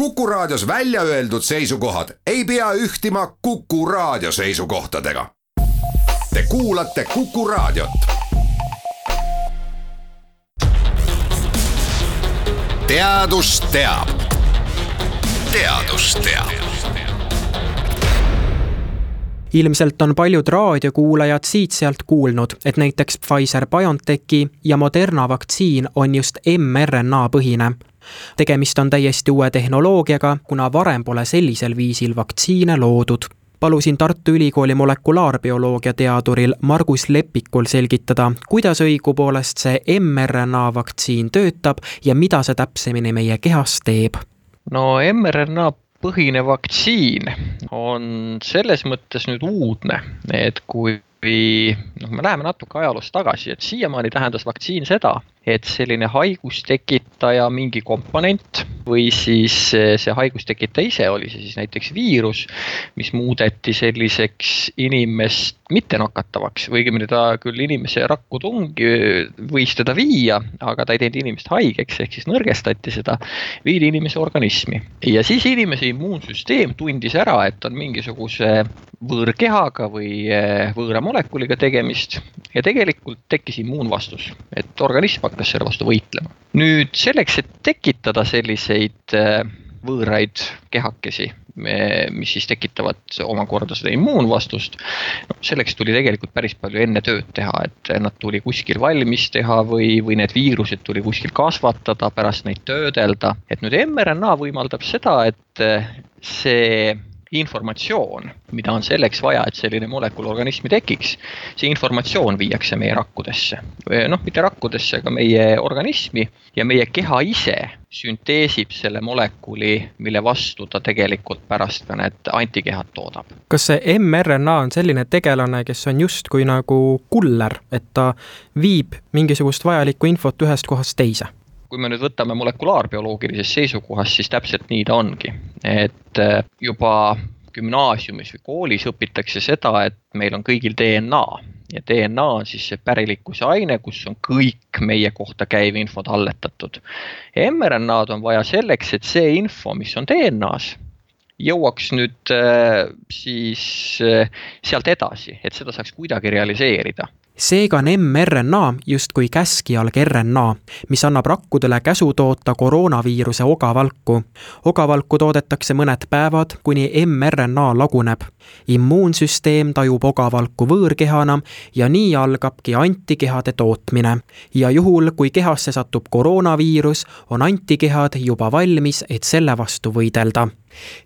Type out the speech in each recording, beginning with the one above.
Kuku Raadios välja öeldud seisukohad ei pea ühtima Kuku Raadio seisukohtadega. Te kuulate Kuku Raadiot. teadus teab. teadus teab ilmselt on paljud raadiokuulajad siit-sealt kuulnud, et näiteks Pfizer-BioNTechi ja Moderna vaktsiin on just mRNA põhine tegemist on täiesti uue tehnoloogiaga, kuna varem pole sellisel viisil vaktsiine loodud palusin Tartu Ülikooli molekulaarbioloogia teaduril Margus Lepikul selgitada, kuidas õigupoolest see mRNA vaktsiin töötab ja mida see täpsemini meie kehas teeb. no mRNA põhine vaktsiin on selles mõttes nüüd uudne, et kui noh, me läheme natuke ajaloos tagasi, et siiamaani tähendas vaktsiin seda, et selline haigustekitaja mingi komponent või siis see haigustekitaja ise oli see siis näiteks viirus, mis muudeti selliseks inimest mittenakatavaks või õigemini ta küll inimese rakku tungi, võis teda viia, aga ta ei teinud inimest haigeks, ehk siis nõrgestati seda, viidi inimese organismi. ja siis inimese immuunsüsteem tundis ära, et on mingisuguse võõrkehaga või võõra molekuliga tegemist ja tegelikult tekkis immuunvastus, et organism hakkas selle vastu võitlema. nüüd selleks, et tekitada selliseid äh, võõraid kehakesi, mis siis tekitavad omakorda seda immuunvastust. no selleks tuli tegelikult päris palju enne tööd teha, et nad tuli kuskil valmis teha või, või need viirused tuli kuskil kasvatada, pärast neid töödelda. et nüüd mRNA võimaldab seda, et see informatsioon, mida on selleks vaja, et selline molekul organismi tekiks, see informatsioon viiakse meie rakkudesse. noh, mitte rakkudesse, aga meie organismi ja meie keha ise sünteesib selle molekuli, mille vastu ta tegelikult pärast ka need antikehad toodab. kas see mRNA on selline tegelane, kes on justkui nagu kuller, et ta viib mingisugust vajalikku infot ühest kohast teise? Kui me nüüd võtame molekulaarbioloogilisest seisukohast, siis täpselt nii ta ongi, et äh, juba gümnaasiumis või koolis õpitakse seda, et meil on kõigil DNA ja DNA on siis see pärilikkuse aine, kus on kõik meie kohta käiv info talletatud. mRNA-d on vaja selleks, et see info, mis on DNA-s, jõuaks nüüd äh, siis äh, sealt edasi, et seda saaks kuidagi realiseerida seega on mRNA justkui käskjalg RNA, mis annab rakkudele käsu toota koroonaviiruse ogavalku. ogavalku toodetakse mõned päevad, kuni mRNA laguneb. immuunsüsteem tajub ogavalku võõrkehana ja nii algabki antikehade tootmine. ja juhul, kui kehasse satub koroonaviirus, on antikehad juba valmis, et selle vastu võidelda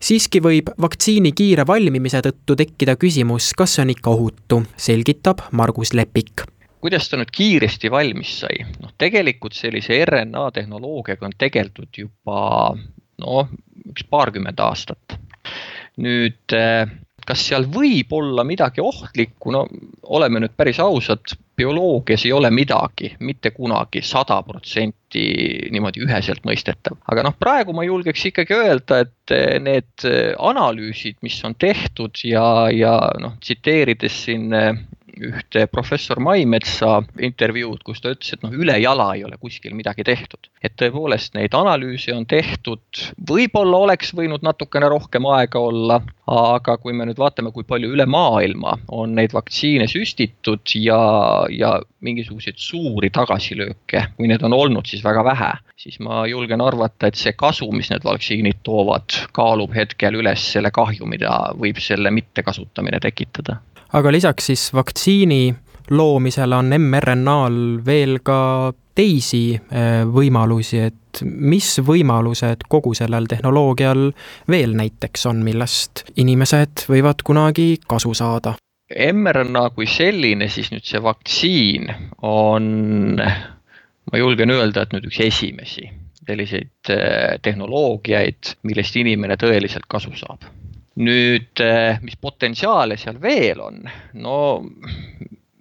siiski võib vaktsiini kiire valmimise tõttu tekkida küsimus, kas see on ikka ohutu, selgitab Margus Lepik kuidas ta nüüd kiiresti valmis sai? noh, tegelikult sellise RNA tehnoloogiaga on tegeldud juba noh, üks paarkümmend aastat. nüüd eh, kas seal võib olla midagi ohtlikku, no oleme nüüd päris ausad, bioloogias ei ole midagi mitte kunagi sada protsenti niimoodi üheselt mõistetav. aga noh, praegu ma julgeks ikkagi öelda, et need analüüsid, mis on tehtud ja, ja noh, tsiteerides siin ühte professor Maimetsa intervjuud, kus ta ütles, et noh, ülejala ei ole kuskil midagi tehtud. et tõepoolest neid analüüse on tehtud, võib-olla oleks võinud natukene rohkem aega olla, aga kui me nüüd vaatame, kui palju üle maailma on neid vaktsiine süstitud ja, ja mingisuguseid suuri tagasilööke, kui need on olnud, siis väga vähe, siis ma julgen arvata, et see kasu, mis need vaktsiinid toovad, kaalub hetkel üles selle kahju, mida võib selle mittekasutamine tekitada aga lisaks siis vaktsiini loomisele on mRNA-l veel ka teisi äh, võimalusi, et mis võimalused kogu sellel tehnoloogial veel näiteks on, millest inimesed võivad kunagi kasu saada? mRNA kui selline, siis nüüd see vaktsiin on, ma julgen öelda, et nüüd üks esimesi selliseid äh, tehnoloogiaid, millest inimene tõeliselt kasu saab nüüd, eh, mis potentsiaale seal veel on, no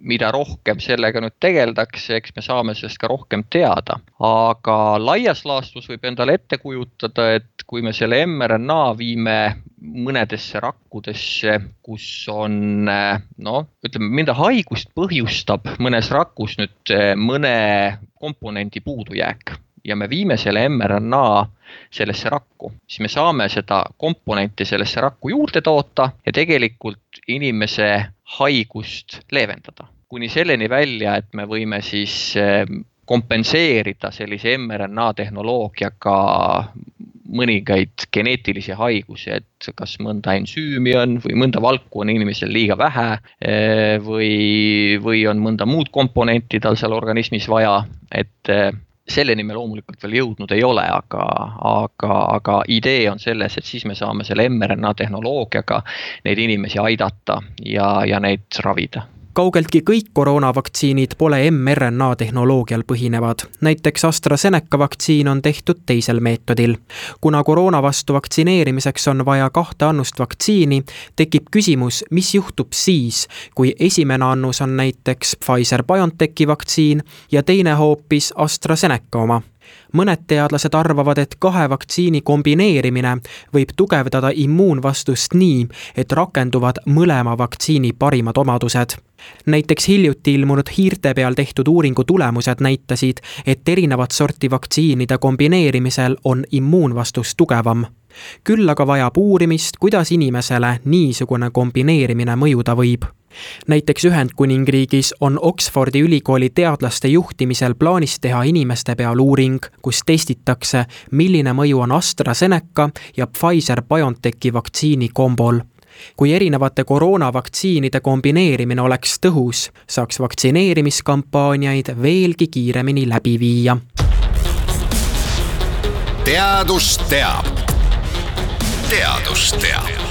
mida rohkem sellega nüüd tegeldakse, eks me saame sellest ka rohkem teada. aga laias laastus võib endale ette kujutada, et kui me selle mRNA viime mõnedesse rakkudesse, kus on noh, ütleme, mida haigust põhjustab mõnes rakus nüüd eh, mõne komponendi puudujääk ja me viime selle mRNA sellesse rakku, siis me saame seda komponenti sellesse rakku juurde toota ja tegelikult inimese haigust leevendada. kuni selleni välja, et me võime siis eh, kompenseerida sellise mRNA tehnoloogiaga mõningaid geneetilisi haigusi, et kas mõnda ensüümi on või mõnda valku on inimesel liiga vähe eh, või, või on mõnda muud komponenti tal seal organismis vaja, et eh, selleni me loomulikult veel jõudnud ei ole, aga, aga, aga idee on selles, et siis me saame selle mRNA tehnoloogiaga neid inimesi aidata ja, ja neid ravida kaugeltki kõik koroonavaktsiinid pole mRNA tehnoloogial põhinevad. näiteks AstraZeneca vaktsiin on tehtud teisel meetodil. kuna koroona vastu vaktsineerimiseks on vaja kahte annust vaktsiini, tekib küsimus, mis juhtub siis, kui esimene annus on näiteks Pfizer-BioNTechi vaktsiin ja teine hoopis AstraZeneca oma mõned teadlased arvavad, et kahe vaktsiini kombineerimine võib tugevdada immuunvastust nii, et rakenduvad mõlema vaktsiini parimad omadused. näiteks hiljuti ilmunud hiirte peal tehtud uuringu tulemused näitasid, et erinevat sorti vaktsiinide kombineerimisel on immuunvastus tugevam küll aga vajab uurimist, kuidas inimesele niisugune kombineerimine mõjuda võib näiteks Ühendkuningriigis on Oxfordi ülikooli teadlaste juhtimisel plaanis teha inimeste peal uuring, kus testitakse, milline mõju on AstraZeneca ja Pfizer-BioNTechi vaktsiini kombol kui erinevate koroonavaktsiinide kombineerimine oleks tõhus, saaks vaktsineerimiskampaaniaid veelgi kiiremini läbi viia. teadus teab. teadus teab